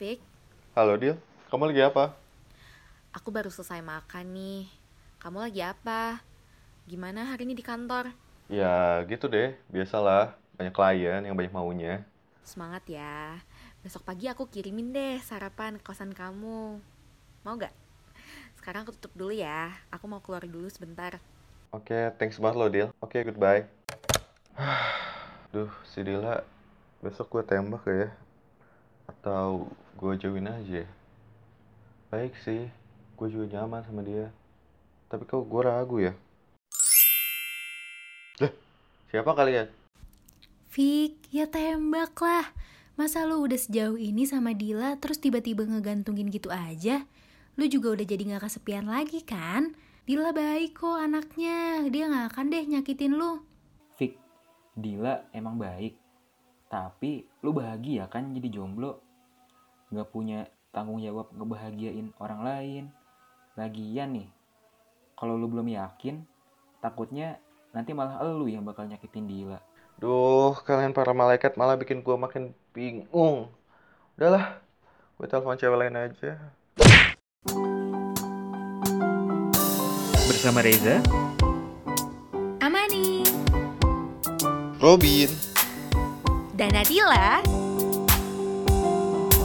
Fik. Halo Dil, kamu lagi apa? Aku baru selesai makan nih. Kamu lagi apa? Gimana hari ini di kantor? Ya gitu deh, biasalah. Banyak klien yang banyak maunya. Semangat ya. Besok pagi aku kirimin deh sarapan kosan kamu. Mau gak? Sekarang aku tutup dulu ya. Aku mau keluar dulu sebentar. Oke, thanks banget lo Dil. Oke, goodbye. Duh, si Dila besok gue tembak ya? Atau gue jauhin aja ya? Baik sih, gue juga nyaman sama dia. Tapi kok gue ragu ya? Lah, siapa kalian? Fik, ya tembak lah. Masa lu udah sejauh ini sama Dila terus tiba-tiba ngegantungin gitu aja? Lu juga udah jadi gak kesepian lagi kan? Dila baik kok anaknya, dia gak akan deh nyakitin lu. Fik, Dila emang baik. Tapi lu bahagia kan jadi jomblo? Gak punya tanggung jawab ngebahagiain orang lain. Lagian nih, kalau lu belum yakin, takutnya nanti malah lu yang bakal nyakitin Dila. Duh, kalian para malaikat malah bikin gue makin bingung. Udahlah, gue telepon cewek lain aja. Bersama Reza, Amani. Robin Dan Nadila.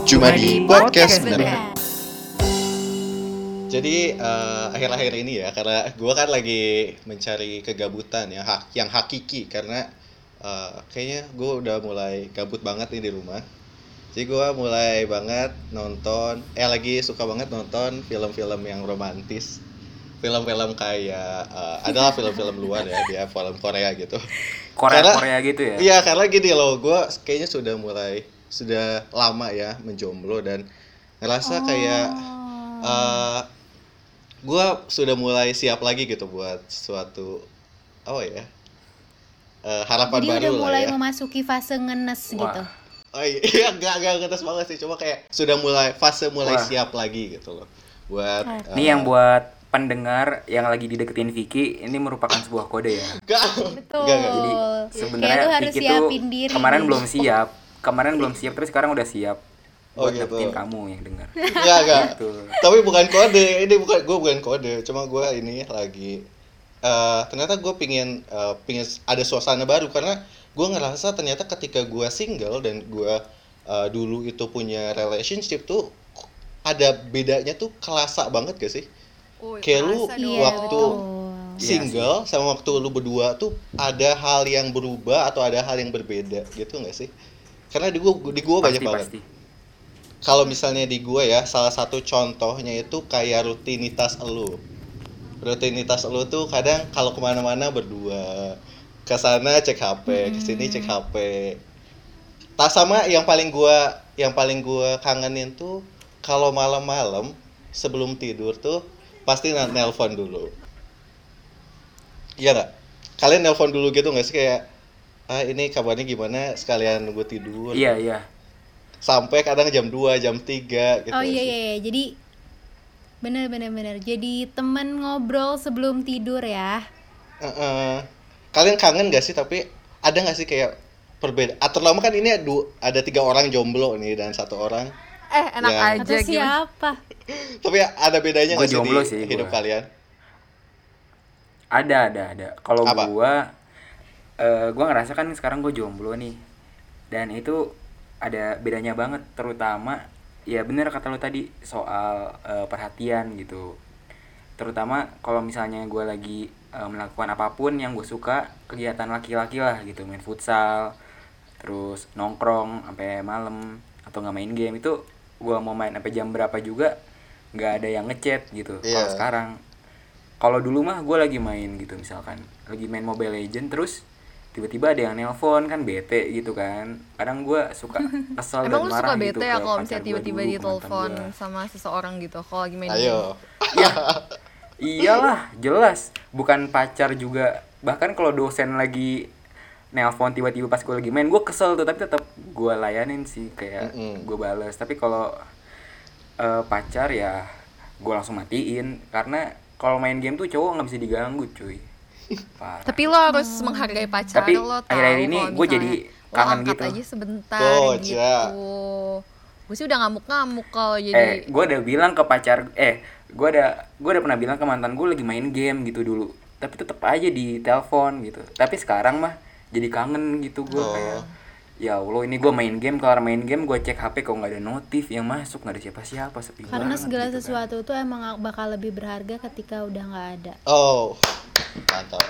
Cuma di podcast bener. Jadi eh, akhir-akhir ini ya karena gua kan lagi mencari kegabutan ya hak yang hakiki karena eh, kayaknya gua udah mulai gabut banget nih di rumah. Jadi gua mulai banget nonton eh lagi suka banget nonton film-film yang romantis. Film-film kayak eh, adalah film-film luar ya dia film Korea gitu. Korea Karena- Korea gitu ya. Iya karena gini loh, gue kayaknya sudah mulai sudah lama ya menjomblo dan ngerasa kayak eh gue sudah mulai siap lagi gitu buat suatu apa ya eh, harapan Jadi baru udah lah mulai ya. memasuki fase ngenes Wah. gitu. Oh iya, enggak enggak ngetes banget sih, cuma kayak sudah mulai fase mulai Wah. siap lagi gitu loh. Buat Oke. Ini yang buat pendengar yang lagi dideketin Vicky, ini merupakan sebuah kode ya. enggak, Betul. enggak, enggak. Jadi sebenarnya Vicky tuh siapin diri. kemarin belum siap, kemarin belum siap, terus sekarang udah siap Oh, buat gitu. dapetin kamu yang dengar. Enggak, enggak. Gitu. tapi bukan kode ini bukan gue bukan kode cuma gue ini lagi eh ternyata gue pingin eh, pingin ada suasana baru karena gue ngerasa ternyata ketika gue single dan gue eh, dulu itu punya relationship tuh ada bedanya tuh kelasa banget gak sih Kayak lu Iya, waktu. Iya single sama waktu lu berdua tuh ada hal yang berubah atau ada hal yang berbeda gitu gak sih karena di gue di banyak Pasti banget. pasti. kalau misalnya di gue ya salah satu contohnya itu kayak rutinitas elu. Rutinitas elu tuh kadang kalau ke mana-mana berdua. Ke sana cek HP ke sini cek HP tak sama yang paling gua yang paling gua kangenin tuh kalau malam-malam sebelum tidur tuh pasti nelpon dulu. Iya nggak? Kalian nelpon dulu gitu nggak sih? Kayak ah ini kabarnya gimana sekalian nunggu tidur Iya iya. sampai kadang jam 2, jam 3 gitu. Oh iya iya, iya. jadi bener bener bener. Jadi temen ngobrol sebelum tidur ya. Heeh. Kalian kangen gak sih tapi ada gak sih kayak perbedaan? Ah, terutama kan ini ada, ada tiga orang jomblo nih dan satu orang. Eh, enak Ya. aja Atau gimana? siapa? Tapi ada bedanya gak sih di sih, hidup gua. kalian? Ada ada ada. Kalau gua eh gua ngerasa kan sekarang gue jomblo nih. Dan itu ada bedanya banget terutama ya bener kata lo tadi soal eh, perhatian gitu. Terutama kalau misalnya gua lagi eh, melakukan apa pun yang gue suka, kegiatan laki-laki lah gitu, main futsal, terus nongkrong sampai malam atau nggak main game itu gua mau main sampai jam berapa juga nggak ada yang ngechat gitu. Kalau Iya. sekarang kalau dulu mah gue lagi main gitu misalkan lagi main Mobile Legend terus tiba-tiba ada yang nelpon kan bete gitu kan. Kadang gue suka kesel Emang dan lu marah suka gitu bete ya kalau misalnya tiba-tiba ditelepon sama seseorang gitu kalau lagi main game? Ayo. ya. Iyalah jelas. Bukan pacar juga. Bahkan kalau dosen lagi nelpon tiba-tiba pas gue lagi main gue kesel tuh tapi tetap gue layanin sih kayak Mm-mm. gue bales. Tapi kalau eh, pacar ya gue langsung matiin. Karena kalau main game tuh cowok nggak bisa diganggu cuy Parah. Tapi lo harus menghargai pacar Tapi lo tahu akhir-akhir ini gue jadi kangen gitu. aja sebentar Gojek. gitu. gue sih udah ngamuk-ngamuk kalau eh jadi gue udah bilang ke pacar eh gue udah gue udah pernah bilang ke mantan gue lagi main game gitu dulu tapi tetep aja di telepon gitu tapi sekarang mah jadi kangen gitu gue Oh. kayak ya allah ini gue main game kalau main game gue cek hp kok nggak ada notif yang masuk nggak ada siapa-siapa sepi Karena banget segala gitu kan. sesuatu tuh emang bakal lebih berharga ketika udah nggak ada. Oh, mantap.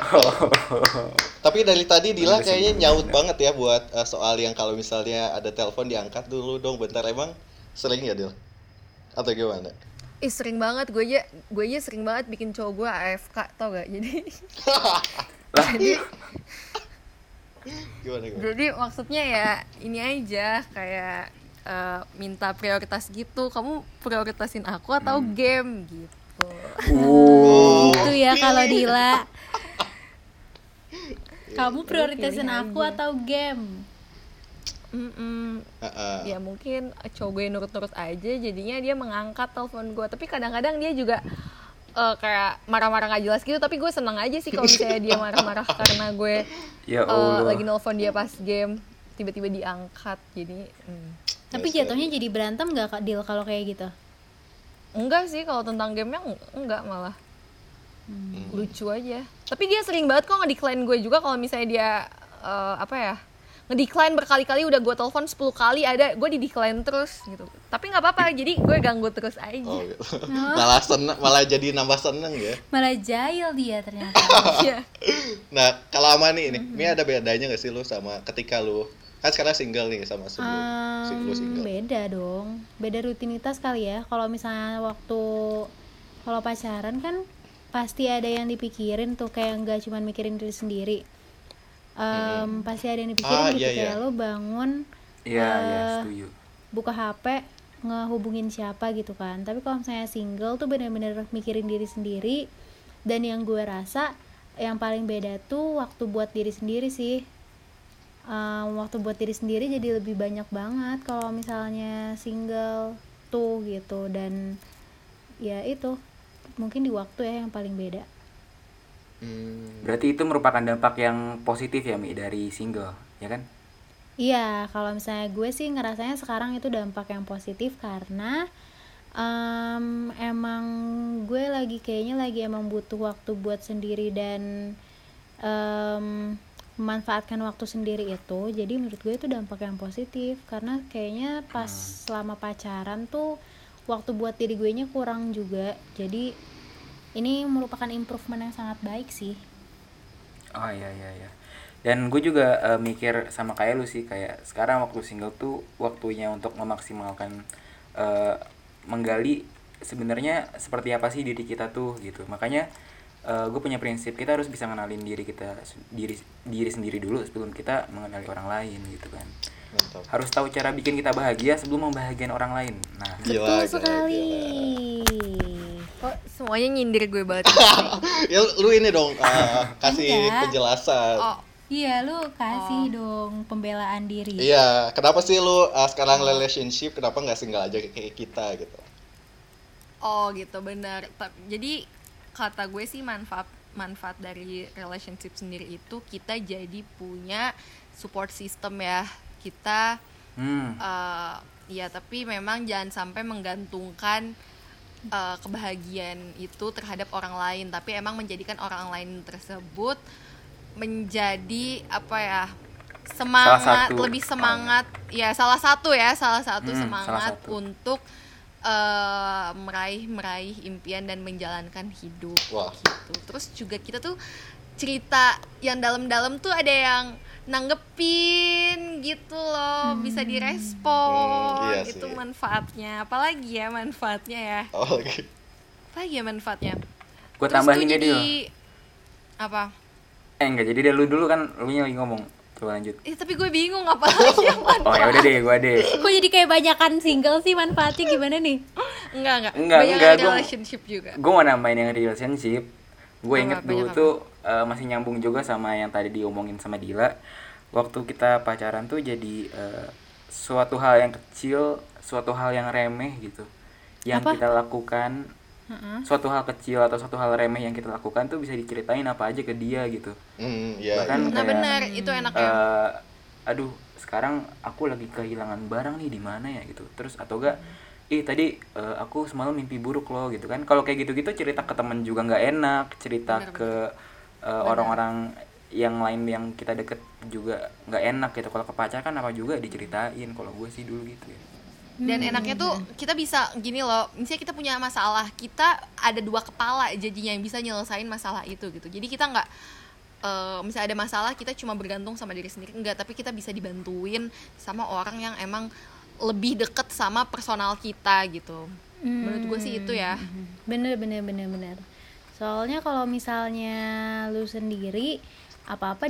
Tapi dari tadi Dila kayaknya nyaut banget ya buat eh, soal yang kalau misalnya ada telepon diangkat dulu dong bentar emang sering ya Dil? Atau gimana? Ih sering banget gue aja gue aja sering banget bikin cowok gue AFK tau gak jadi jadi Gimana gimana? jadi maksudnya ya ini aja kayak eh, minta prioritas gitu kamu prioritasin aku atau game gitu Uh, Itu ya kalau pilih. Dila. Kamu prioritasin aku aja. atau game? Mm-mm. Heeh. ya mungkin cowok gue nurut-nurut aja jadinya dia mengangkat telepon gue tapi kadang-kadang dia juga eh, kayak marah-marah gak jelas gitu tapi gue seneng aja sih kalau misalnya dia marah-marah karena gue ya eh, allah lagi nelfon dia pas game tiba-tiba diangkat jadi hmm. Tapi jatuhnya jadi berantem gak Kak Dil kalau kayak gitu? enggak sih kalau tentang gamenya eng- enggak malah Hmm. lucu aja tapi dia sering banget kok ngedecline gue juga kalau misalnya dia eh, apa ya ngedecline berkali-kali udah gue telepon 10 kali ada gue di decline terus gitu tapi nggak apa-apa jadi gue ganggu terus aja Oh, gitu. malah seneng, malah jadi nambah seneng ya. Malah jahil dia ternyata. Iya. Nah, kalau ama nih ini, ini ada bedanya gak sih lu sama ketika lu kan sekarang single nih sama sebelum sing- lu Em, single. beda dong. Beda rutinitas kali ya. Kalau misalnya waktu kalau pacaran kan pasti ada yang dipikirin tuh kayak nggak cuma mikirin diri sendiri. Em, pasti ada yang dipikirin Ah, gitu iya, kayak iya. lo bangun iya iya eh, setuju. buka HP ngehubungin siapa gitu kan. Tapi kalau misalnya single tuh bener-bener mikirin diri sendiri dan yang gue rasa yang paling beda tuh waktu buat diri sendiri sih. Em, waktu buat diri sendiri jadi lebih banyak banget kalau misalnya single tuh gitu. Dan ya itu mungkin di waktu ya yang paling beda Hmm. berarti itu merupakan dampak yang positif ya mi dari single ya kan Iya, kalau misalnya gue sih ngerasanya sekarang itu dampak yang positif karena em, emang gue lagi kayaknya lagi emang butuh waktu buat sendiri dan em, memanfaatkan waktu sendiri itu. Jadi menurut gue itu dampak yang positif karena kayaknya pas selama pacaran tuh waktu buat diri gue nya kurang juga. Jadi ini merupakan improvement yang sangat baik sih. Oh iya iya iya. Dan gue juga eh, mikir sama kayak lu sih kayak sekarang waktu single tuh waktunya untuk memaksimalkan eh, menggali sebenarnya seperti apa sih diri kita tuh gitu. Makanya gue punya prinsip kita harus bisa mengenalin diri kita diri diri sendiri dulu sebelum kita mengenali orang lain gitu kan. Mantap. Harus tahu cara bikin kita bahagia sebelum membahagiakan orang lain. Nah, Gila, Betul gila, sekali. Semuanya nyindir gue banget ya lu ini dong eh, kasih Enggak. penjelasan. oh Iya, lu kasih dong pembelaan diri. Iya, kenapa sih lu uh, sekarang relationship kenapa nggak single aja kayak kita gitu? Oh gitu bener. Ta- Jadi kata gue sih manfaat manfaat dari relationship sendiri itu kita jadi punya support system ya. Kita hmm, eh ya tapi memang jangan sampai menggantungkan eh, kebahagiaan itu terhadap orang lain, tapi emang menjadikan orang lain tersebut menjadi apa ya semangat lebih semangat ya salah satu ya salah satu Hmm, semangat salah satu. untuk eh, meraih meraih impian dan menjalankan hidup Wah. gitu terus juga kita tuh cerita yang dalam-dalam tuh ada yang nanggepin gitu loh bisa direspon Hmm, iya itu manfaatnya apalagi ya manfaatnya ya Oh, gitu. apalagi ya manfaatnya gue tambahin tuh deh Dil. apa Eh enggak, jadi deh lu dulu kan lu lagi ngomong. Coba lanjut. eh, tapi gue bingung apa lagi yang manfaat Oh ya udah deh, gua deh. Kok jadi kayak banyakan single sih manfaatnya gimana nih? enggak enggak Enggak, banyak enggak, gua- relationship juga gue mau nambahin yang relationship gue inget dulu apa? tuh eh, masih nyambung juga sama yang tadi diomongin sama Dila waktu kita pacaran tuh jadi eh, suatu hal yang kecil suatu hal yang remeh gitu yang Apa? kita lakukan suatu hal kecil atau suatu hal remeh yang kita lakukan tuh bisa diceritain apa aja ke dia gitu. Hmm, iya. bahkan nah kayak benar itu enaknya. eh, aduh sekarang aku lagi kehilangan barang nih di mana ya gitu. Terus atau enggak ih tadi eh, aku semalam mimpi buruk loh gitu kan. Kalau kayak gitu-gitu cerita ke teman juga nggak enak cerita Bener, ke eh, orang-orang yang lain yang kita deket juga nggak enak gitu. Kalau ke pacar kan apa juga diceritain kalau gue sih dulu gitu ya dan enaknya tuh kita bisa gini loh misalnya kita punya masalah kita ada dua kepala jadinya yang bisa nyelesain masalah itu gitu. Jadi kita nggak eh, misalnya ada masalah kita cuma bergantung sama diri sendiri. Enggak tapi kita bisa dibantuin sama orang yang emang lebih deket sama personal kita gitu. Menurut gue sih itu ya. Bener bener bener bener. Soalnya kalau misalnya lu sendiri apa apa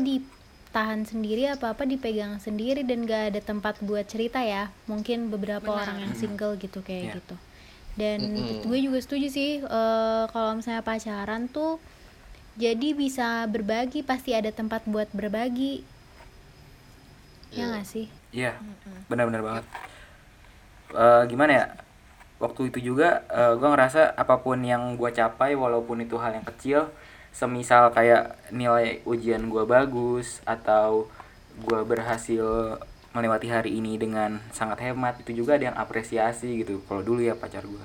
ditahan sendiri apa apa dipegang sendiri dan gak ada tempat buat cerita ya mungkin beberapa Benar. orang yang single gitu kayak Iya. gitu dan Mm-mm. gue juga setuju sih eh, kalau misalnya pacaran tuh jadi bisa berbagi pasti ada tempat buat berbagi ya Iya. nggak sih Iya, benar-benar banget. Eh, gimana ya? Waktu itu juga gue ngerasa apa pun yang gue capai, walaupun itu hal yang kecil, semisal kayak nilai ujian gue bagus atau gue berhasil melewati hari ini dengan sangat hemat, itu juga ada yang apresiasi gitu. Kalau dulu ya pacar gue.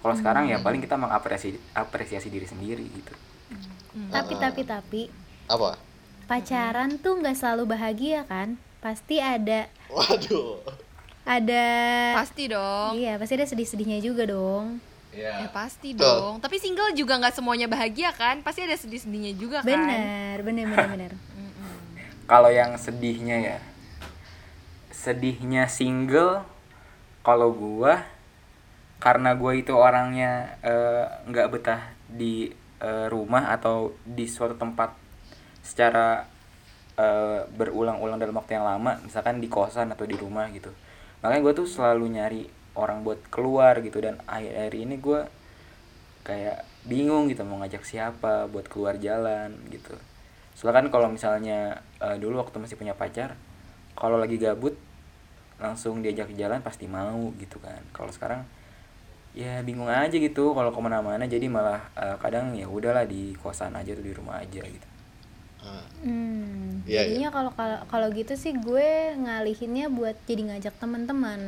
Kalau sekarang ya paling kita mengapresiasi apresiasi diri sendiri gitu. tapi Ah. tapi tapi Apa? pacaran tuh nggak selalu bahagia kan pasti ada Waduh. ada pasti dong iya pasti ada sedih-sedihnya juga dong ya Ya. pasti Betul. dong tapi single juga nggak semuanya bahagia kan pasti ada sedih-sedihnya juga kan bener bener bener bener Kalau yang sedihnya ya, sedihnya single, kalau gua karena gua itu orangnya eh, nggak betah di eh, rumah atau di suatu tempat secara eh, berulang-ulang dalam waktu yang lama, misalkan di kosan atau di rumah gitu. Makanya gue tuh selalu nyari orang buat keluar gitu. Dan akhir-akhir ini gua kayak bingung gitu mau ngajak siapa buat keluar jalan gitu. Soalnya kan kalau misalnya eh, dulu waktu masih punya pacar kalau lagi gabut langsung diajak jalan pasti mau gitu kan. Kalau sekarang ya bingung aja gitu kalau ke mana-mana. Jadi malah eh, kadang ya udahlah di kosan aja tuh di rumah aja gitu. Ah, hmm, Iya, jadinya kalau kalau kalau gitu sih gue ngalihinnya buat jadi ngajak teman-teman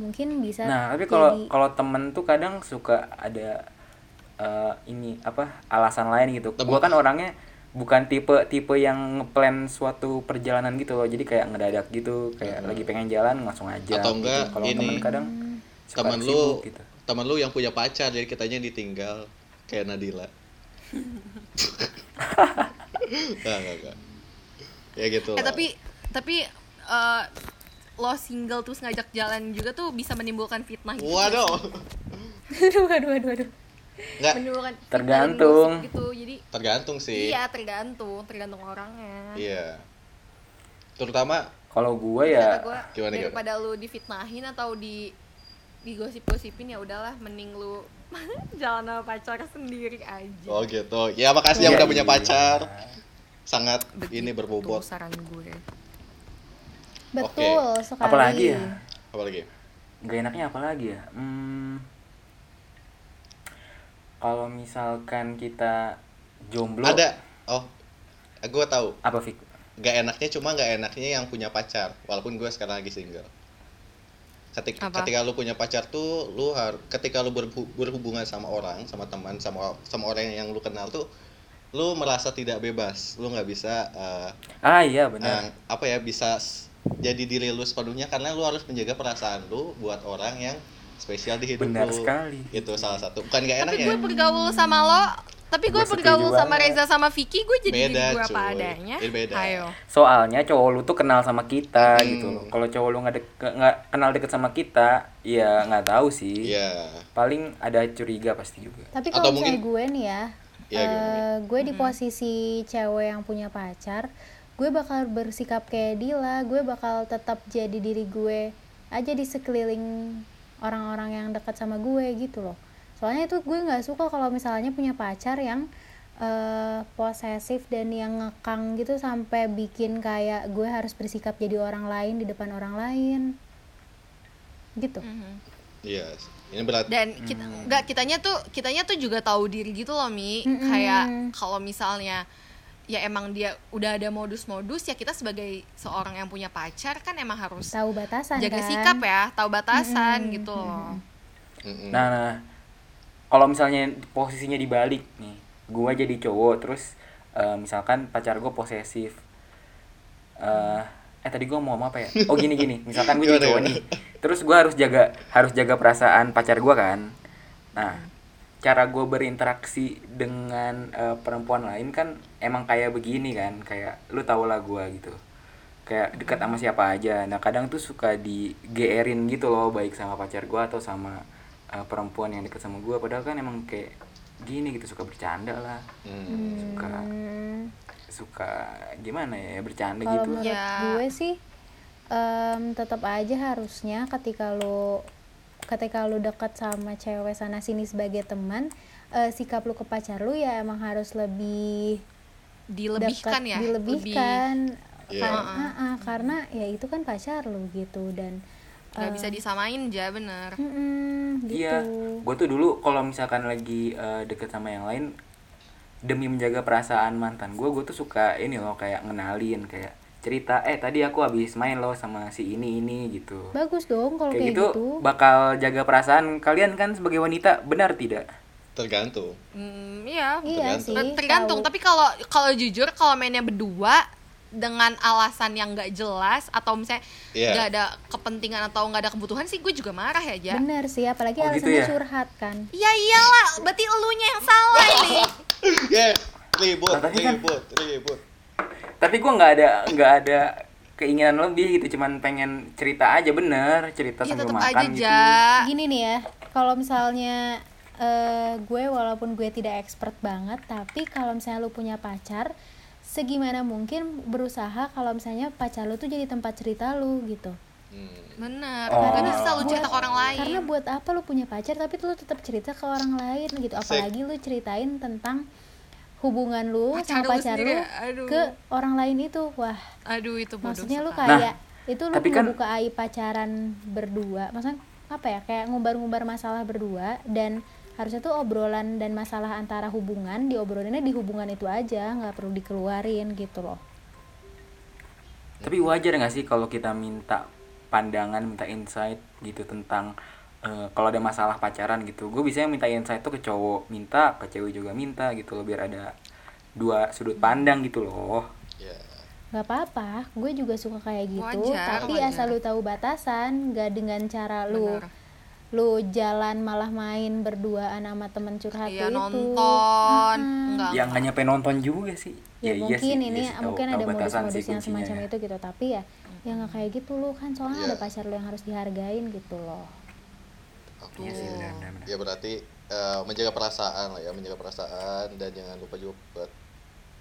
mungkin bisa nah tapi kalau jadi- kalau temen tuh kadang suka ada eh, ini apa alasan lain gitu. Gua kan orangnya bukan tipe tipe yang ngeplan suatu perjalanan gitu loh. Jadi kayak ngedadak gitu kayak lagi pengen jalan langsung aja Atau gitu. enggak, kalau ini, temen kadang suka temen lu sibuk gitu. temen lu yang punya pacar jadi kitanya ditinggal kayak Nadila. Enggak, enggak, enggak. Ya gitu eh tapi tapi eh, lo single terus ngajak jalan juga tuh bisa menimbulkan fitnah gitu. Waduh. Aduh aduh aduh aduh Enggak, menimbulkan Tergantung. gitu jadi tergantung sih. Iya tergantung tergantung orangnya. Iya. Terutama kalau gua ya gua, Gimana, gimana? daripada lu difitnahin atau di digosip-gosipin ya udahlah mending lu jalan sama pacar sendiri aja. Oh gitu. Ya makasih yang Iya, udah punya iya. pacar. Sangat Begitu ini berbobot. saran gue betul sekali. Apalagi ya? Apalagi? Nggak enaknya apalagi ya? Hmm, kalau misalkan kita jomblo Ada. Oh Gue tahu. Apa Fik? Gak enaknya cuma gak enaknya yang punya pacar. Walaupun gue sekarang lagi single. Ketika Apa? ketika lu punya pacar tuh lu har ketika lu berhu- berhubungan sama orang sama teman sama sama orang yang lu kenal tuh lu merasa tidak bebas. Lu nggak bisa eh, ah iya benar. eh, apa ya bisa jadi diri lu sepenuhnya karena lu harus menjaga perasaan lu buat orang yang spesial di hidup benar lu sekali. Itu salah satu. Bukan gak enak tapi ya? gue bergaul sama lo tapi gue bergaul sama. Reza sama Vicky gue jadi Beda, diri gue apa adanya. Ini beda. ayo. Soalnya cowok lu tuh kenal sama kita Hmm. gitu loh. Kalau cowok lu nggak dek- nggak kenal deket sama kita ya nggak tahu sih. Iya. Paling ada curiga pasti juga. Tapi kalau misalnya mungkin- gue nih ya, Iya, gimana, eh, gue di posisi cewek yang punya pacar, gue bakal bersikap kayak Dila, gue bakal tetap jadi diri gue aja di sekeliling orang-orang yang dekat sama gue gitu loh. Soalnya itu gue nggak suka kalau misalnya punya pacar yang eh, posesif dan yang ngekang gitu sampai bikin kayak gue harus bersikap jadi orang lain di depan orang lain, gitu. Iya ini berat dan kita nggak kitanya tuh kitanya tuh juga tahu diri gitu loh mi Mm-mm. kayak kalau misalnya ya emang dia udah ada modus-modus ya kita sebagai seorang yang punya pacar kan emang harus tahu batasan jaga kan? sikap ya tahu batasan Mm-mm, gitu loh. Nah, nah kalau misalnya posisinya dibalik nih, gua jadi cowok terus eh, misalkan pacar gua posesif. eh eh tadi gua mau ngomong apa ya? Oh gini gini, misalkan gue jadi cowok nih, terus gua harus jaga harus jaga perasaan pacar gua kan. Nah, cara gue berinteraksi dengan eh, perempuan lain kan emang kayak begini kan, kayak lu tau lah gua gitu. Kayak dekat sama siapa aja. Nah, kadang tuh suka di GR-in gitu loh, baik sama pacar gua atau sama eh, perempuan yang deket sama gua padahal kan emang kayak gini gitu suka bercanda lah Hmm. suka suka gimana ya bercanda kalau gitu menurut Ya. gue sih em, tetap aja harusnya ketika lo ketika lu dekat sama cewek sana sini sebagai teman eh, sikap lu ke pacar lu ya emang harus lebih dilebihkan dekat, ya? dilebihkan. Iya. Kar- ah, ah, karena ya itu kan pacar lu gitu dan lebih nggak eh, bisa disamain ja bener. Mm-mm, gitu. Iya gue tuh dulu kalau misalkan lagi eh, deket sama yang lain demi menjaga perasaan mantan gue gue tuh suka ini loh kayak ngenalin kayak cerita eh tadi aku habis main loh sama si ini ini gitu. Bagus dong kalau kayak kayak, gitu, gitu, bakal jaga perasaan kalian kan sebagai wanita benar tidak? Tergantung. Hmm, iya. Iya Tergantung. sih Ter- tergantung. tahu. tapi kalau kalau jujur kalau mainnya berdua dengan alasan yang nggak jelas atau misalnya Iya. nggak ada kepentingan atau nggak ada kebutuhan sih gue juga marah ya ja. Bener sih apalagi Oh, gitu alasannya ya? curhat kan. Iya iyalah. Berarti elunya yang salah nih ribut tapi kan- ribut ribut tapi gue nggak ada nggak ada keinginan lebih gitu cuman pengen cerita aja bener cerita ya sambil makan aja gitu. Ja. Gini nih ya kalau misalnya eh, gue walaupun gue tidak expert banget tapi kalau misalnya lu punya pacar segimana mungkin berusaha kalau misalnya pacar lu tuh jadi tempat cerita lu gitu. Hmm. bener Oh. nggak bisa lu cerita ke orang lain. Karena buat apa lu punya pacar tapi lu tetap cerita ke orang lain gitu. Apalagi lu ceritain tentang hubungan lu Pacar sama lu pacar sendiri lu ya? Aduh. ke orang lain itu wah. Aduh itu bodoh maksudnya lu kayak itu lu tapi kan- ngebuka aib pacaran berdua. Maksudnya apa ya? Kayak ngumbar-ngumbar masalah berdua dan harusnya tuh obrolan dan masalah antara hubungan diobrolinnya di hubungan itu aja nggak perlu dikeluarin gitu loh. Tapi wajar nggak sih kalau kita minta pandangan minta insight gitu tentang eh, kalau ada masalah pacaran gitu gue bisa minta insight tuh ke cowok minta ke cewek juga minta gitu loh biar ada dua sudut pandang gitu loh. Ya nggak apa-apa gue juga suka kayak gitu Wajar, tapi wajar. asal lu tahu batasan nggak dengan cara lu Bener. lu jalan malah main berduaan sama temen curhat Iya itu. nonton. Enggak yang hanya pengen nonton juga sih. Ya, iya mungkin sih, ini iya sih, tahu- mungkin tahu ada batasan sih modus-modus yang kuncinya semacam ya. itu gitu tapi ya ya nggak kayak gitu lu kan soalnya Iya. ada pacar lu yang harus dihargain gitu loh aku Iya sih, benar, benar, benar. ya berarti eh, menjaga perasaan lah ya menjaga perasaan dan jangan lupa juga buat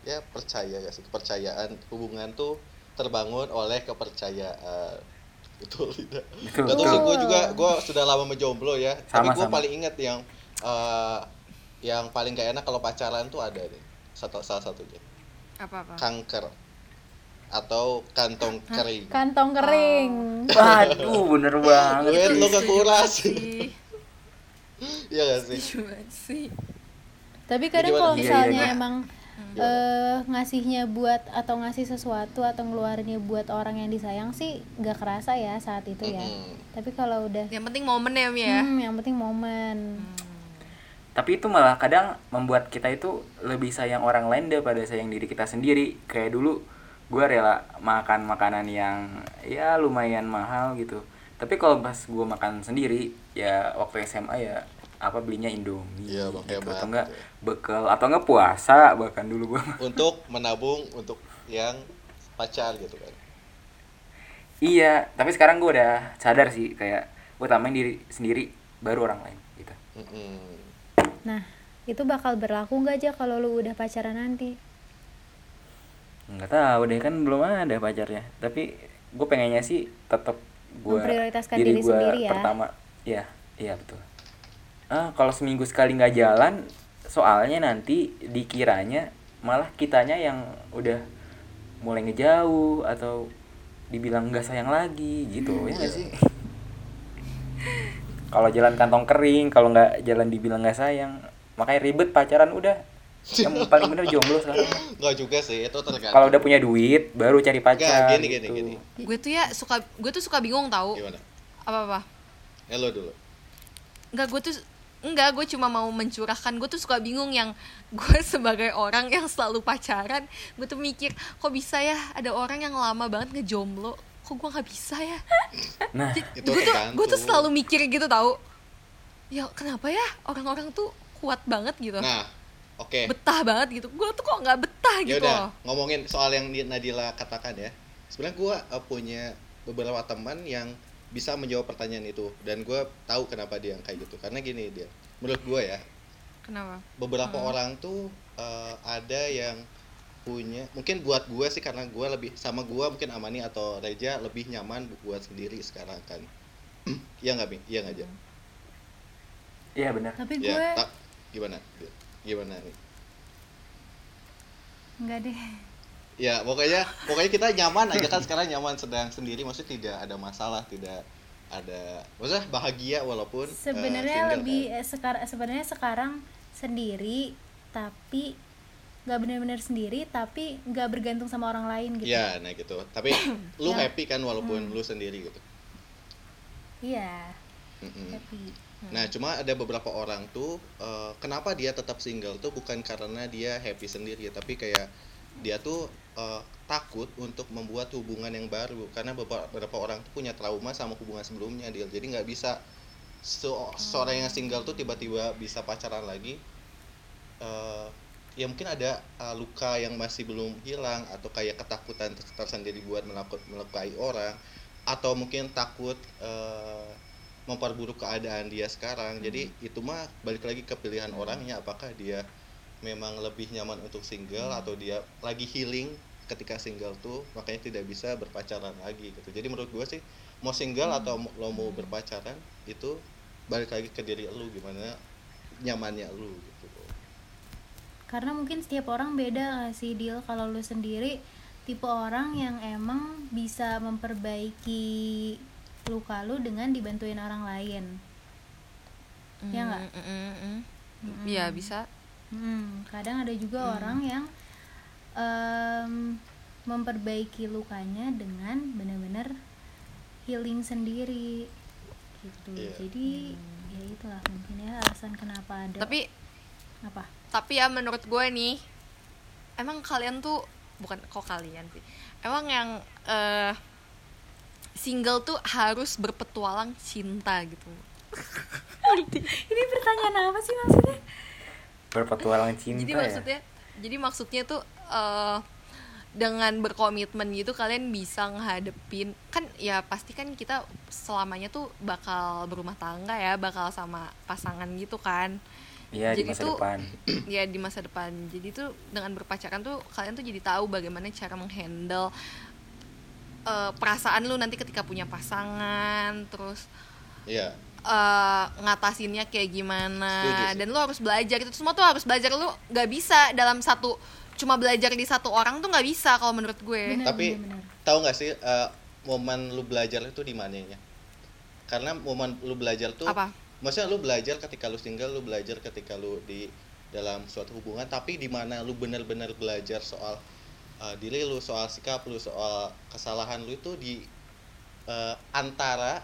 ya percaya gak sih kepercayaan hubungan tuh terbangun oleh kepercayaan betul tidak Betul, Gak tau sih betul. gue juga gue sudah lama menjomblo ya tapi Sama, gue sama. paling inget yang eh, yang paling gak enak kalau pacaran tuh ada nih satu salah satunya apa apa kanker atau kantong kering. Kantong kering. Waduh bener banget Duit lu kekuras sih. Iya gak sih? Banget sih. Tapi kadang kalau Iya, misalnya iya. emang eh, ngasihnya buat atau ngasih sesuatu atau ngeluarinnya buat orang yang disayang sih nggak kerasa ya saat itu ya. Mm-mm. tapi kalau udah yang penting momen ya ya? Hmm, yang penting momen. Tapi itu malah kadang membuat kita itu lebih sayang orang lain daripada sayang diri kita sendiri. Kayak dulu gue rela makan makanan yang ya lumayan mahal gitu. Tapi kalau pas gue makan sendiri ya waktu SMA ya apa belinya Indomie Iya, Bang, gitu. atau enggak bekal atau enggak puasa bahkan dulu gue untuk menabung untuk yang pacar gitu kan. Iya tapi sekarang gue udah sadar sih kayak gue tamain diri sendiri baru orang lain gitu. Mm-mm. nah itu bakal berlaku nggak aja kalau lu udah pacaran nanti nggak tahu deh kan belum ada pacarnya. Tapi gue pengennya sih tetap gue Memprioritaskan diri gua sendiri ya. pertama. Ya iya betul. Ah kalau seminggu sekali nggak jalan soalnya nanti dikiranya malah kitanya yang udah mulai ngejauh atau dibilang nggak sayang lagi gitu. Ya nggak Iya. sih? Kalau jalan kantong kering kalau nggak jalan dibilang nggak sayang makanya ribet pacaran udah yang paling bener jomblo sekarang Enggak juga sih, itu tergantung. kalau udah punya duit baru cari Enggak, pacar gini gini gitu. gini. gue tuh ya suka gue tuh suka bingung tahu Gimana? apa apa Eh lo dulu. Enggak, gue tuh Enggak, gue cuma mau mencurahkan Gue tuh suka bingung yang Gue sebagai orang yang selalu pacaran Gue tuh mikir Kok bisa ya ada orang yang lama banget ngejomblo Kok gue gak bisa ya nah Itu Gue tuh, gue tuh selalu mikir gitu tahu Ya kenapa ya orang-orang tuh kuat banget gitu Nah, oke. Betah banget gitu Gue tuh kok gak betah Ya gitu udah, loh ngomongin soal yang Di- Nadila katakan ya. Sebenarnya gua eh, punya beberapa teman yang bisa menjawab pertanyaan itu dan gua tahu kenapa dia yang kayak gitu. Karena gini dia. Menurut gua ya, Kenapa? beberapa orang tuh eh, ada yang punya mungkin buat gue sih karena gue lebih sama gue mungkin Amani atau Reja lebih nyaman buat sendiri sekarang kan Iya nggak Mi? Iya nggak aja? iya bener Tapi Ya, gue tak gimana? Gimana nih? enggak deh. Ya pokoknya pokoknya kita nyaman aja kan sekarang nyaman sedang sendiri maksudnya tidak ada masalah tidak ada maksudnya bahagia walaupun eh, Sebenarnya single, lebih kan. eh, sekarang sebenarnya sekarang sendiri tapi nggak benar-benar sendiri tapi nggak bergantung sama orang lain gitu. Ya, nah gitu. Tapi lu Ya. happy kan walaupun lu sendiri gitu. Iya, happy. Nah, cuma ada beberapa orang tuh eh, kenapa dia tetap single tuh bukan karena dia happy sendiri, tapi kayak dia tuh eh, takut untuk membuat hubungan yang baru karena beberapa, orang tuh punya trauma sama hubungan sebelumnya dia. Jadi nggak bisa so, seorang yang single tuh tiba-tiba bisa pacaran lagi. Eh, ya mungkin ada eh, luka yang masih belum hilang atau kayak ketakutan ter- tersendiri buat melakut melukai orang atau mungkin takut eh, memperburuk keadaan dia sekarang. Jadi itu mah balik lagi ke pilihan orangnya apakah dia memang lebih nyaman untuk single atau dia lagi healing ketika single tuh makanya tidak bisa berpacaran lagi gitu. Jadi menurut gue sih mau single atau mo- lo mau berpacaran itu balik lagi ke diri lu gimana nyamannya lu gitu. Karena mungkin setiap orang beda sih deal kalau lu sendiri tipe orang yang emang bisa memperbaiki luka lu dengan dibantuin orang lain. Ya nggak? Mm, mm, mm, mm. Iya bisa Hmm, kadang ada juga orang yang em, memperbaiki lukanya dengan benar-benar healing sendiri gitu. Iya. Jadi ya itulah mungkin ya alasan kenapa ada Tapi apa? tapi ya menurut gue nih emang kalian tuh bukan kok kalian sih emang yang eh, single tuh harus berpetualang cinta gitu. Ini pertanyaan apa sih maksudnya? berpetualang cinta jadi ya? maksudnya jadi maksudnya tuh eh, dengan berkomitmen gitu kalian bisa ngehadepin kan ya pasti kan kita selamanya tuh bakal berumah tangga ya bakal sama pasangan gitu kan. Iya di jadi masa tuh depan. ya di masa depan. Jadi tuh dengan berpacaran tuh kalian tuh jadi tahu bagaimana cara menghandle eh, perasaan lu nanti ketika punya pasangan terus Iya. eh, ngatasinnya kayak gimana Setuju sih. dan lu harus belajar itu semua tuh harus belajar lu nggak bisa dalam satu cuma belajar di satu orang tuh nggak bisa kalau menurut gue Benar, Tapi tahu nggak sih eh, momen lu belajar itu di mananya? Karena momen lu belajar tuh apa maksudnya lu belajar ketika lu single, lu belajar ketika lu di dalam suatu hubungan, tapi di mana lu benar-benar belajar soal eh, diri lu, soal sikap lu, soal kesalahan lu itu di eh, antara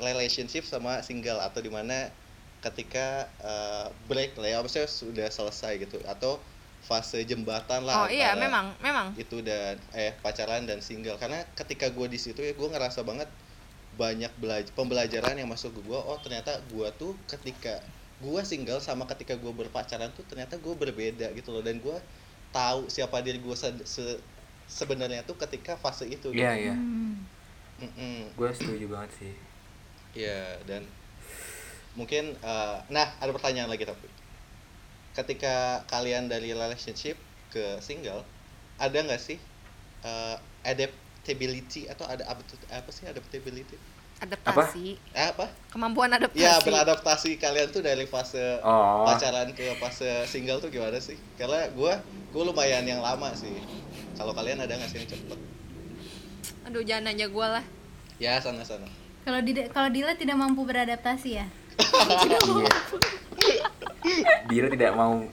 relationship sama single atau di mana ketika eh, break lah ya, maksudnya sudah selesai gitu atau fase jembatan lah oh iya memang memang. itu dan eh pacaran dan single. Karena ketika gue di situ ya gue ngerasa banget banyak belajar pembelajaran yang masuk ke gue oh ternyata gue tuh ketika gue single sama ketika gue berpacaran tuh ternyata gue berbeda gitu loh. Dan gue tahu siapa diri gue se- se- sebenarnya tuh ketika fase itu iya gitu. iya Hmm. Mm-mm. gue setuju banget sih Iya dan mungkin eh, nah ada pertanyaan lagi tapi ketika kalian dari relationship ke single ada nggak sih eh, adaptability atau ada apa sih adaptability adaptasi. Eh, apa? Kemampuan adaptasi. Ya beradaptasi. Kalian tuh dari fase oh. pacaran ke fase single tuh gimana sih? Karena gue gue lumayan yang lama sih. Kalau kalian ada nggak sih yang cepet? Aduh jangan nanya gue lah. Ya sana sana. Kalau di kalau Dila tidak mampu beradaptasi ya. iya. Dila tidak mau,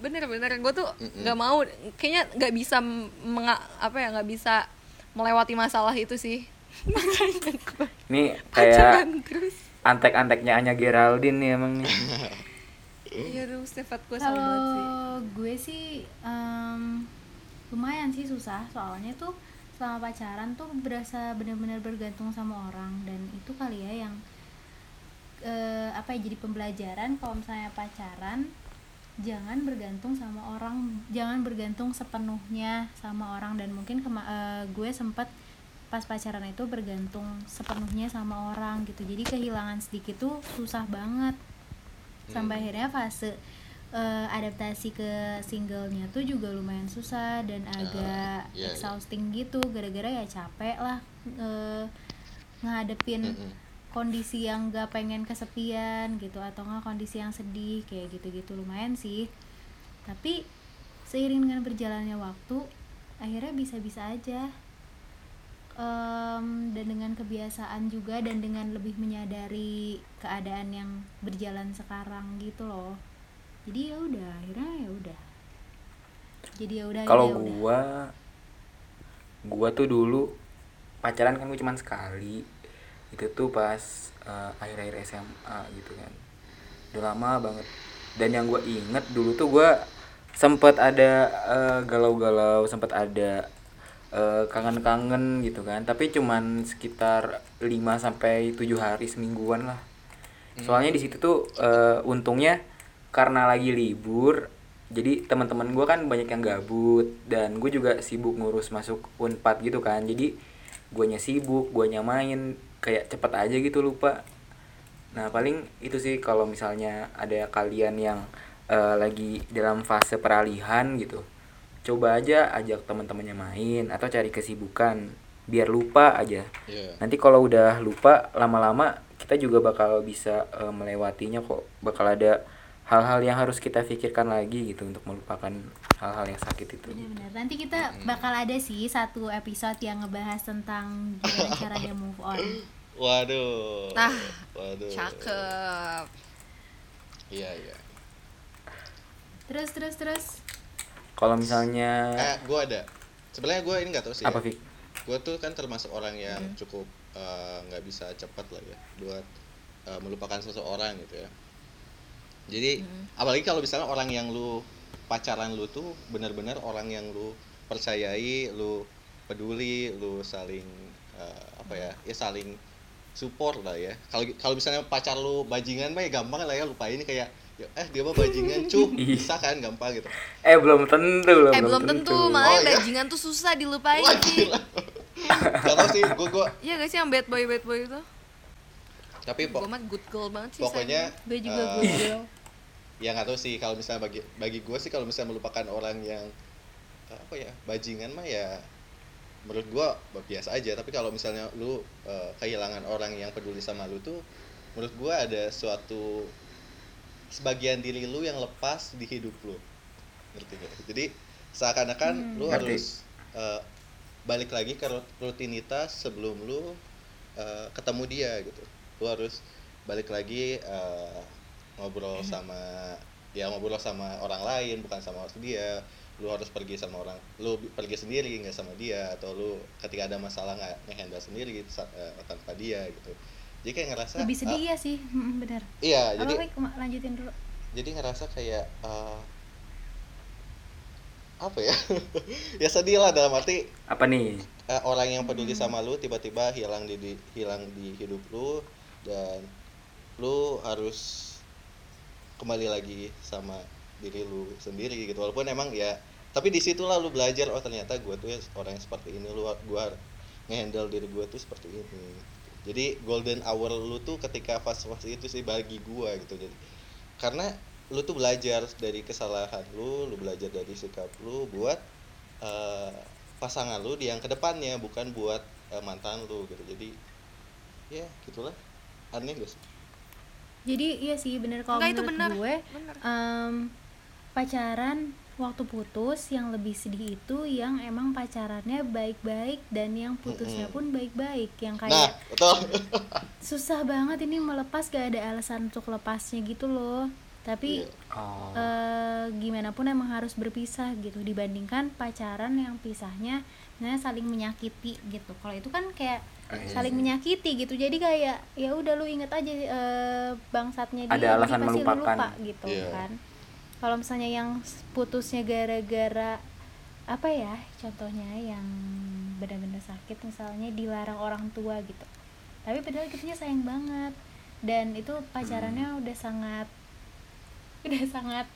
bener-bener gue tuh nggak mau. Kayaknya nggak bisa menga, apa ya nggak bisa melewati masalah itu sih. Makanya gue Ini kayak antek-anteknya Anya Geraldine nih emang nih. iya aduh sifat gue sama banget sih. Kalau gue sih em, lumayan sih susah. Soalnya tuh selama pacaran tuh berasa benar-benar bergantung sama orang. Dan itu kali ya yang eh, apa ya jadi pembelajaran. Kalau misalnya pacaran jangan bergantung sama orang jangan bergantung sepenuhnya sama orang. Dan mungkin kema- eh, gue sempat pas pacaran itu bergantung sepenuhnya sama orang gitu. Jadi kehilangan sedikit tuh susah banget. Sampai akhirnya fase eh, adaptasi ke singlenya tuh juga lumayan susah dan agak iya, iya. exhausting gitu. Gara-gara ya capek lah eh, ngadepin Mm-mm. Kondisi yang gak pengen kesepian gitu atau nggak kondisi yang sedih kayak gitu-gitu. Lumayan sih. Tapi seiring dengan berjalannya waktu akhirnya bisa-bisa aja. Em, dan dengan kebiasaan juga dan dengan lebih menyadari keadaan yang berjalan sekarang gitu loh. Jadi ya udah akhirnya ya udah. Jadi ya udah Kalau ya udah. gua gua tuh dulu pacaran kan gue cuman sekali. Itu tuh pas eh, akhir-akhir SMA gitu kan. Udah lama banget. Dan yang gua inget dulu tuh gua sempet ada eh, galau-galau, sempet ada eh, kangen-kangen gitu kan. Tapi cuman sekitar 5 sampai 7 hari semingguan lah. Soalnya di situ tuh eh, untungnya karena lagi libur jadi teman-teman gue kan banyak yang gabut dan gue juga sibuk ngurus masuk unpad gitu kan jadi guanya sibuk guanya main kayak cepet aja gitu lupa. Nah paling itu sih kalau misalnya ada kalian yang eh, lagi dalam fase peralihan gitu coba aja ajak teman-temannya main atau cari kesibukan biar lupa aja. Iya. nanti kalau udah lupa lama-lama kita juga bakal bisa eh, melewatinya kok. Bakal ada hal-hal yang harus kita pikirkan lagi gitu untuk melupakan hal-hal yang sakit itu Benar-benar. Nanti kita bakal ada sih satu episode yang ngebahas tentang gimana caranya move on. Waduh. Nah, Waduh. cakep Iya, iya. Terus terus terus. kalau misalnya Eh, gue ada. Sebenarnya gue ini nggak tahu sih. apa ya. Gue tuh kan termasuk orang yang cukup eh, nggak bisa cepat lah ya buat eh, melupakan seseorang gitu ya. Jadi apalagi kalau misalnya orang yang lu pacaran lu tuh benar-benar orang yang lu percayai, lu peduli, lu saling eh, apa ya? Ya saling support lah ya. Kalau kalau misalnya pacar lu bajingan mah ya gampang lah ya lupain kayak ya, eh dia mah bajingan cuh bisa kan gampang gitu. eh belum tentu loh eh belum tentu malah Oh, yang iya? bajingan tuh susah dilupain Wah, sih. Gak tau sih, gue gue iya gak sih yang bad boy bad boy itu tapi gue mah good girl banget sih pokoknya Gue juga eh, good girl. Ya nggak tahu sih. Kalau misalnya bagi bagi gue sih kalau misalnya melupakan orang yang apa ya bajingan mah ya menurut gue biasa aja. Tapi kalau misalnya lu eh, kehilangan orang yang peduli sama lu tuh menurut gue ada suatu sebagian diri lu yang lepas di hidup lu. Ngerti gak? jadi seakan-akan lu Ngerti. harus eh, balik lagi ke rut- rutinitas sebelum lu eh, ketemu dia gitu. Lu harus balik lagi eh, ngobrol sama ya ngobrol sama orang lain bukan sama dia lu harus pergi sama orang lu pergi sendiri nggak sama dia atau lu ketika ada masalah nggak ngehandle sendiri gitu, eh, tanpa dia gitu jadi kayak ngerasa Lebih sedih ya sih, benar. iya Apa jadi? Ma- lanjutin dulu. jadi ngerasa kayak eh, apa ya ya sedih lah dalam arti apa nih eh, orang yang peduli sama lu tiba-tiba hilang di, di- hilang di hidup lu dan lu harus kembali lagi sama diri lu sendiri gitu. Walaupun emang ya tapi di situlah lu belajar oh ternyata gue tuh orang yang seperti ini lu gua ngehandle diri gue tuh seperti ini. Jadi golden hour lu tuh ketika fase-fase itu sih bagi gua gitu. Jadi karena lu tuh belajar dari kesalahan lu lu belajar dari sikap lu buat eh, pasangan lu di yang ke depannya bukan buat eh, mantan lu gitu. Jadi ya gitulah. Aneh gak sih Jadi iya sih bener. Kalau Enggak, itu menurut benar. gue Benar. em, pacaran waktu putus yang lebih sedih itu yang emang pacarannya baik-baik dan yang putusnya pun baik-baik. Yang nah kayak betul. susah banget ini melepas gak ada alasan untuk lepasnya gitu loh. Tapi Iya. oh eh, gimana pun emang harus berpisah gitu. Dibandingkan pacaran yang pisahnya misalnya saling menyakiti gitu. Kalau itu kan kayak Iya saling menyakiti gitu. Jadi kayak ya udah lu inget aja eh, bangsatnya dia Ada alasan pasti lu melupakan. lupa gitu Iya. kan. Kalau misalnya yang putusnya gara-gara apa ya contohnya yang benar-benar sakit misalnya dilarang orang tua gitu. Tapi padahal kitanya sayang banget. Dan itu pacarannya udah sangat udah sangat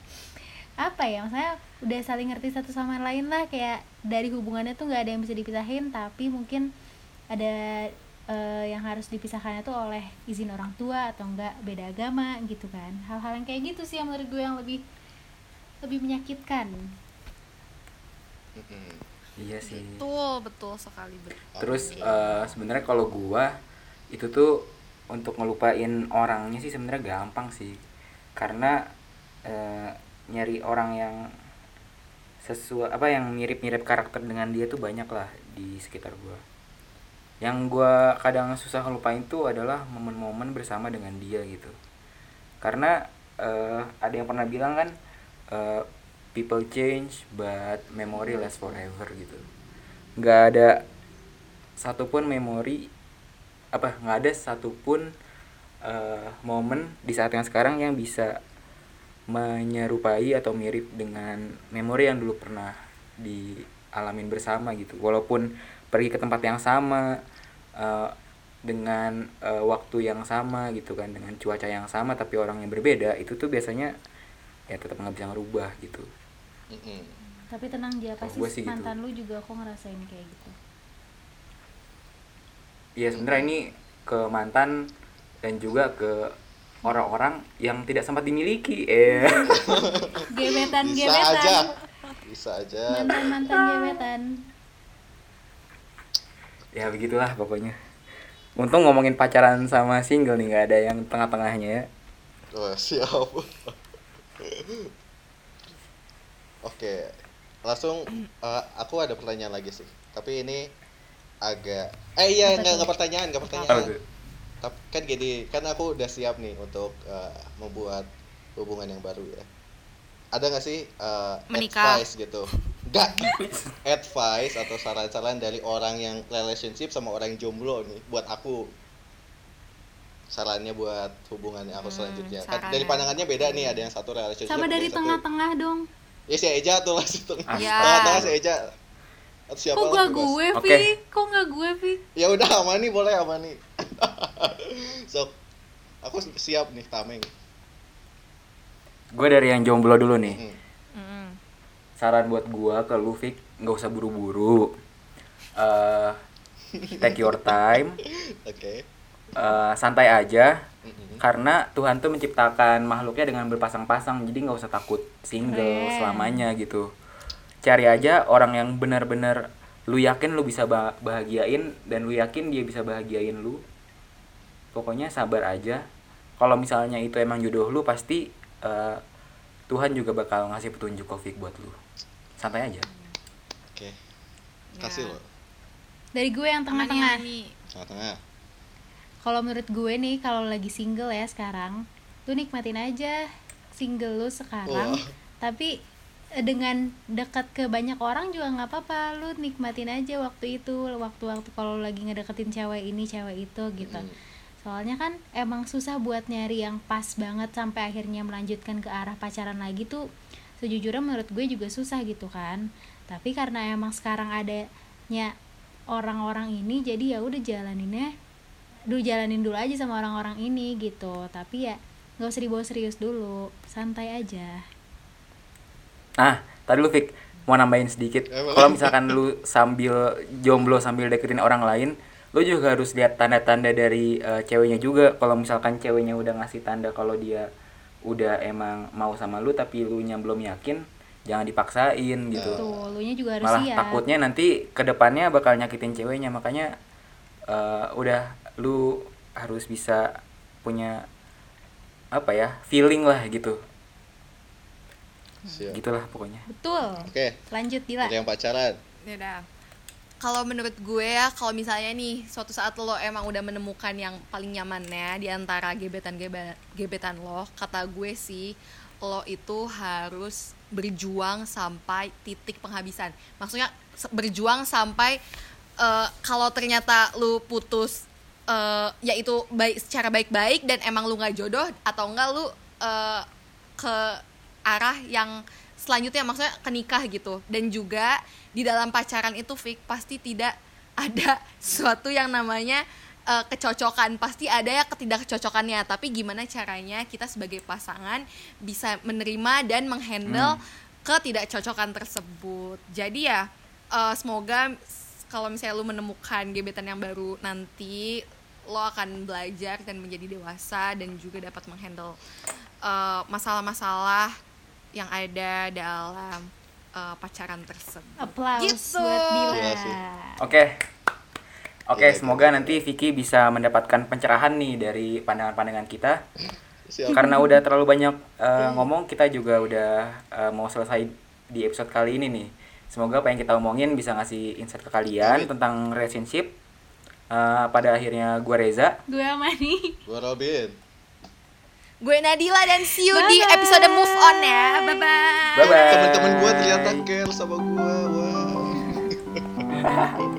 apa ya maksudnya udah saling ngerti satu sama lain lah. Kayak dari hubungannya tuh nggak ada yang bisa dipisahin tapi mungkin ada eh, yang harus dipisahkannya tuh oleh izin orang tua atau enggak beda agama gitu kan. Hal-hal yang kayak gitu sih yang menurut gue yang lebih lebih menyakitkan. Iya sih. Betul betul sekali betul terus eh, sebenarnya kalau gua itu tuh untuk ngelupain orangnya sih sebenarnya gampang sih. Karena eh, nyari orang yang sesuai apa yang mirip-mirip karakter dengan dia tuh banyak lah di sekitar gua yang gua kadang susah ngelupain tuh adalah momen-momen bersama dengan dia gitu. Karena eh, ada yang pernah bilang kan eh, people change but memory lasts forever gitu. Nggak ada satupun memori apa nggak ada satupun eh, momen di saat yang sekarang yang bisa menyerupai atau mirip dengan memori yang dulu pernah dialamin bersama gitu. Walaupun pergi ke tempat yang sama eh, dengan eh, waktu yang sama gitu kan dengan cuaca yang sama tapi orang yang berbeda itu tuh biasanya ya tetap nggak bisa ngerubah gitu Mm-mm. tapi tenang dia pasti gue sih gitu. mantan lu juga kok ngerasain kayak gitu Iya sebenarnya ini ke mantan dan juga ke orang-orang yang tidak sempat dimiliki. Eh. gebetan bisa aja gebetan bisa aja mantan mantan gebetan ya begitulah pokoknya. Untung ngomongin pacaran sama single nih nggak ada yang tengah-tengahnya ya. Wah, siap. Oke, langsung eh, aku ada pertanyaan lagi sih. Tapi ini agak eh iya nggak nggak pertanyaan nggak pertanyaan. Tapi kan gini, kan aku udah siap nih untuk eh, membuat hubungan yang baru ya. Ada nggak sih Menikah. advice gitu? Nggak, advice atau saran-saran dari orang yang relationship sama orang yang jomblo nih buat aku. Sarannya buat hubungannya aku Hmm, selanjutnya. Kan saran dari pandangannya beda nih, ada yang satu relationship sama dari tengah-tengah dong Ya si Eja tuh lah situ. Ah, Ya. Tengah-tengah si Eja. Atau siapa kok gak gue. Vi kok gak gue Vi Ya udah Amani boleh Amani. Sok. Aku siap nih tameng. Gue dari yang jomblo dulu nih. Mm. Mm-mm. Saran buat gua ke lu Fik, nggak usah buru-buru. Eh take your time, Oke. eh, santai aja. Mm-mm. Karena Tuhan tuh menciptakan makhluknya dengan berpasang-pasang, jadi nggak usah takut single Keren. selamanya gitu. Cari aja orang yang benar-benar lu yakin lu bisa bah- bahagiain dan lu yakin dia bisa bahagiain lu. Pokoknya sabar aja. Kalau misalnya itu emang jodoh lu pasti eh, Tuhan juga bakal ngasih petunjuk Covid buat lu. Santai aja. Oke. Kasih Ya. lo. dari gue yang tengah-tengah ya, nih. Tengah-tengah. kalau menurut gue nih kalau lagi single ya sekarang lu nikmatin aja single lu sekarang Wah. tapi eh, dengan dekat ke banyak orang juga nggak apa-apa lu nikmatin aja waktu itu waktu-waktu kalau lagi ngedeketin cewek ini cewek itu gitu Mm. Soalnya kan emang susah buat nyari yang pas banget sampai akhirnya melanjutkan ke arah pacaran lagi tuh sejujurnya menurut gue juga susah gitu kan. Tapi karena emang sekarang adanya orang-orang ini jadi ya udah jalaninnya dulu jalanin dulu aja sama orang-orang ini gitu. Tapi ya nggak usah dibawa serius dulu santai aja. Nah, tadi lu Fik mau nambahin sedikit. Kalau misalkan lu sambil jomblo sambil deketin orang lain, lu juga harus lihat tanda-tanda dari eh, ceweknya juga. Kalau misalkan ceweknya udah ngasih tanda kalau dia udah emang mau sama lu tapi lu nya belum yakin, jangan dipaksain gitu. tuh lu nya juga harus Malah siap takutnya nanti ke depannya bakal nyakitin ceweknya, makanya eh, udah lu harus bisa punya apa ya feeling lah gitu Siap. gitulah pokoknya betul Oke. lanjut Dila Dari yang pacaran. Ya udah. Kalau menurut gue ya, kalau misalnya nih suatu saat lo emang udah menemukan yang paling nyamannya di antara gebetan gebe- gebetan lo, kata gue sih lo itu harus berjuang sampai titik penghabisan. Maksudnya berjuang sampai eh, kalau ternyata lu putus eh, yaitu baik secara baik-baik dan emang lu nggak jodoh atau enggak lu eh, ke arah yang selanjutnya maksudnya ke nikah gitu. Dan juga di dalam pacaran itu Fik pasti tidak ada sesuatu yang namanya eh, kecocokan. Pasti ada ya ketidakcocokannya. Tapi gimana caranya kita sebagai pasangan bisa menerima dan menghandle ketidakcocokan tersebut? Jadi ya eh, semoga kalau misalnya lu menemukan gebetan yang baru nanti lo akan belajar dan menjadi dewasa dan juga dapat menghandle eh, masalah-masalah yang ada dalam eh, pacaran tersebut. Applause Gitu. buat Dila. Iya. Oke. Oke, Iya, semoga iya. nanti Vicky bisa mendapatkan pencerahan nih dari pandangan-pandangan kita. Siap. Karena udah terlalu banyak eh, ngomong, kita juga udah eh, mau selesai di episode kali ini nih. Semoga apa yang kita omongin bisa ngasih insight ke kalian Amin. tentang relationship. Eh, pada akhirnya gua Reza. Gue Amani. Gua Robin. Gue Nadila dan see you di Bye-bye. episode Move On ya. Bye bye. Bye bye. Temen-temen gua ternyata care sama gua. Wah.